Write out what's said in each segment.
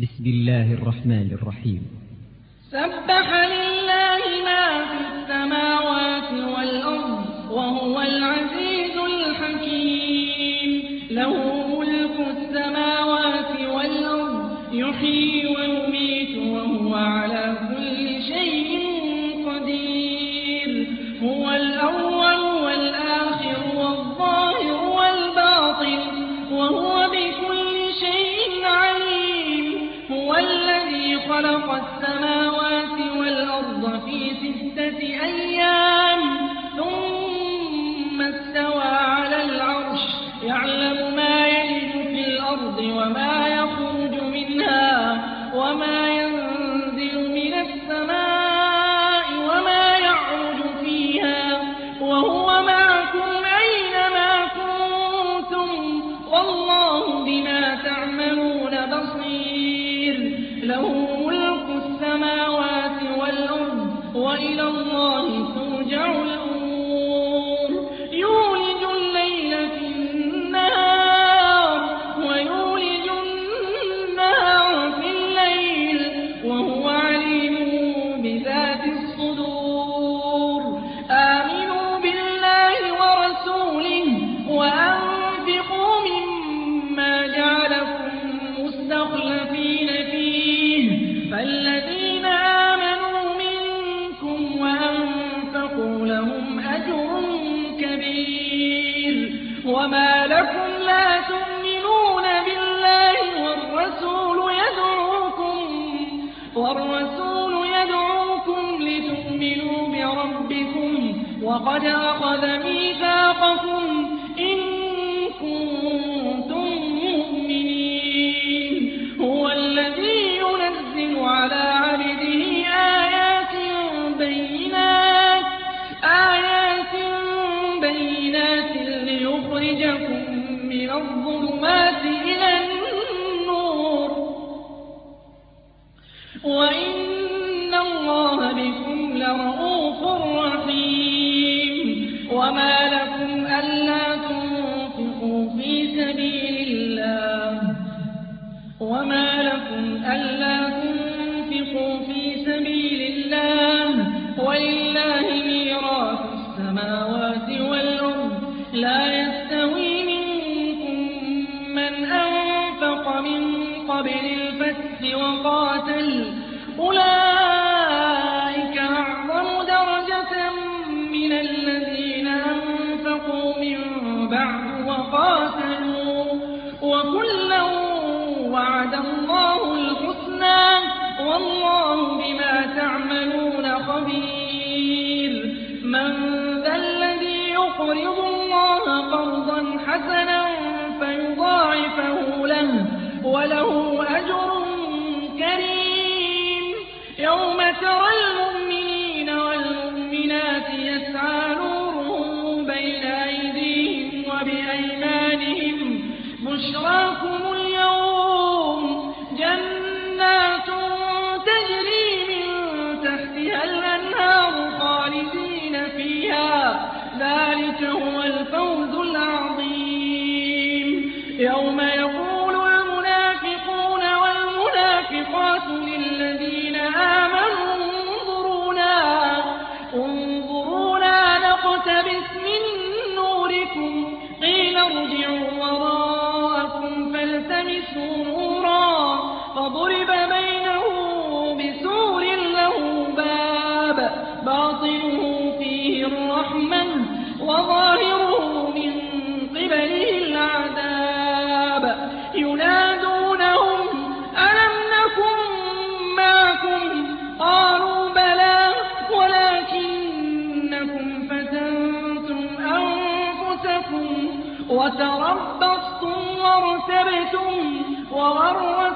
بسم الله الرحمن الرحيم. سبح لله وإلى الله ترجع الأمور. وقد أخذ ميثاق وما لكم ألا يقرض الله قرضا حسنا فيضاعفه له وله أجر ذلك هو الفوز وتربصتم وارتبتم وورثتم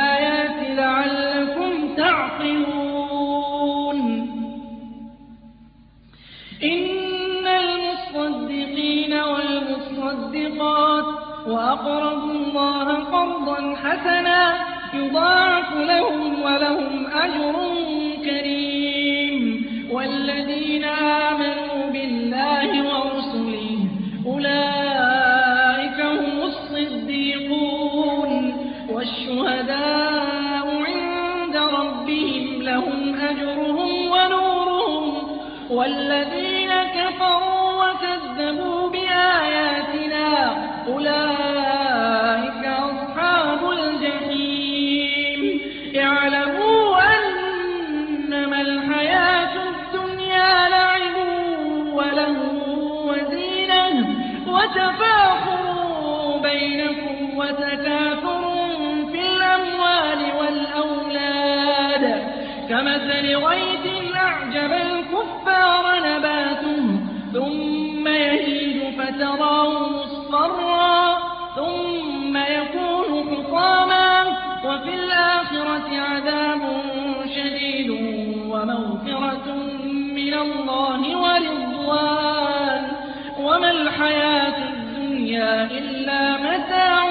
وَأَقْرَضُوا اللَّهَ قَرْضًا حَسَنًا يُضَاعَفُ لَهُمْ وَلَهُمْ أَجْرٌ كَمَثَلِ غَيْثٍ أَعْجَبَ الْكُفَّارَ نَبَاتُهُ ثُمَّ يَهِيجُ فَتَرَاهُ مُصْفَرًّا ثُمَّ يَكُونُ حُطَامًا وَفِي الْآخِرَةِ عَذَابٌ شَدِيدٌ وَمَغْفِرَةٌ مِّنَ اللَّهِ وَرِضْوَانٌ ۚ. وَمَا الْحَيَاةُ الدُّنْيَا إِلَّا مَتَاعُ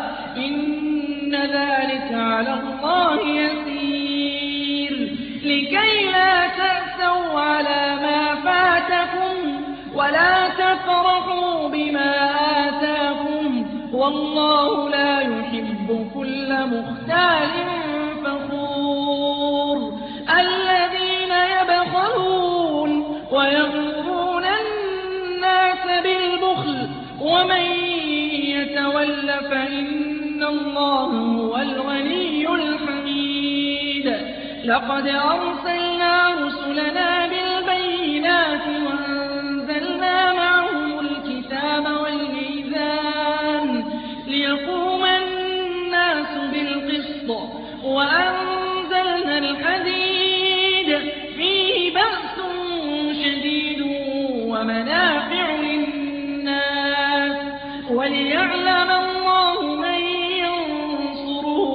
ذَٰلِكَ عَلَى اللَّهِ يَسِيرٌ. لِّكَيْلَا تَأْسَوْا عَلَىٰ مَا فَاتَكُمْ وَلَا تَفْرَحُوا بِمَا آتَاكُمْ ۗ. وَاللَّهُ لَا يُحِبُّ كُلَّ مُخْتَالٍ لَقَدْ أَرْسَلْنَا رُسُلَنَا بِالْبَيِّنَاتِ وَأَنزَلْنَا مَعَهُمُ الْكِتَابَ وَالْمِيزَانَ لِيَقُومَ النَّاسُ بِالْقِسْطِ ۖ وَأَنزَلْنَا الْحَدِيدَ فِيهِ بَأْسٌ شَدِيدٌ وَمَنَافِعُ لِلنَّاسِ وَلِيَعْلَمَ اللَّهُ مَن يَنصُرُهُ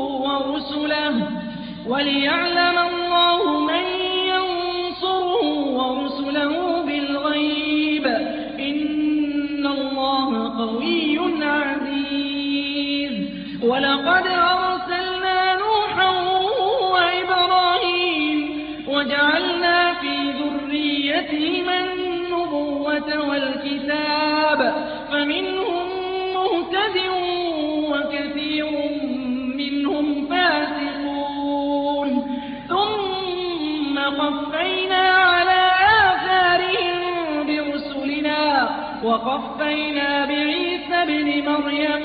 وَلَقَدْ أَرْسَلْنَا نُوحًا وَإِبْرَاهِيمَ وَجَعَلْنَا فِي ذُرِّيَّتِهِمَا النُّبُوَّةَ وَالْكِتَابَ ۖ فَمِنْهُم مُّهْتَدٍ وَكَثِيرٌ مِّنْهُمْ فَاسِقُونَ. ثُمَّ قَفَّيْنَا عَلَىٰ آثَارِهِم بِرُسُلِنَا وَقَفَّيْنَا بِعِيسَى ابْنِ مَرْيَمَ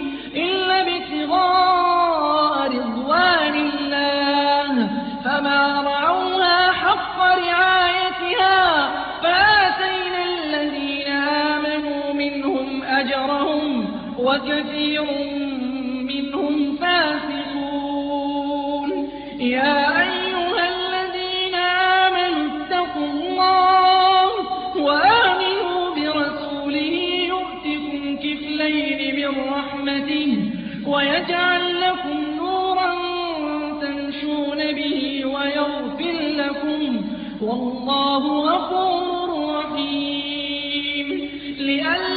وكثير منهم فاسقون. يا أيها الذين آمنوا اتقوا الله وآمنوا برسوله يؤتكم كفلين من رحمته ويجعل لكم نورا تمشون به ويغفر لكم والله غفور رحيم. لئلا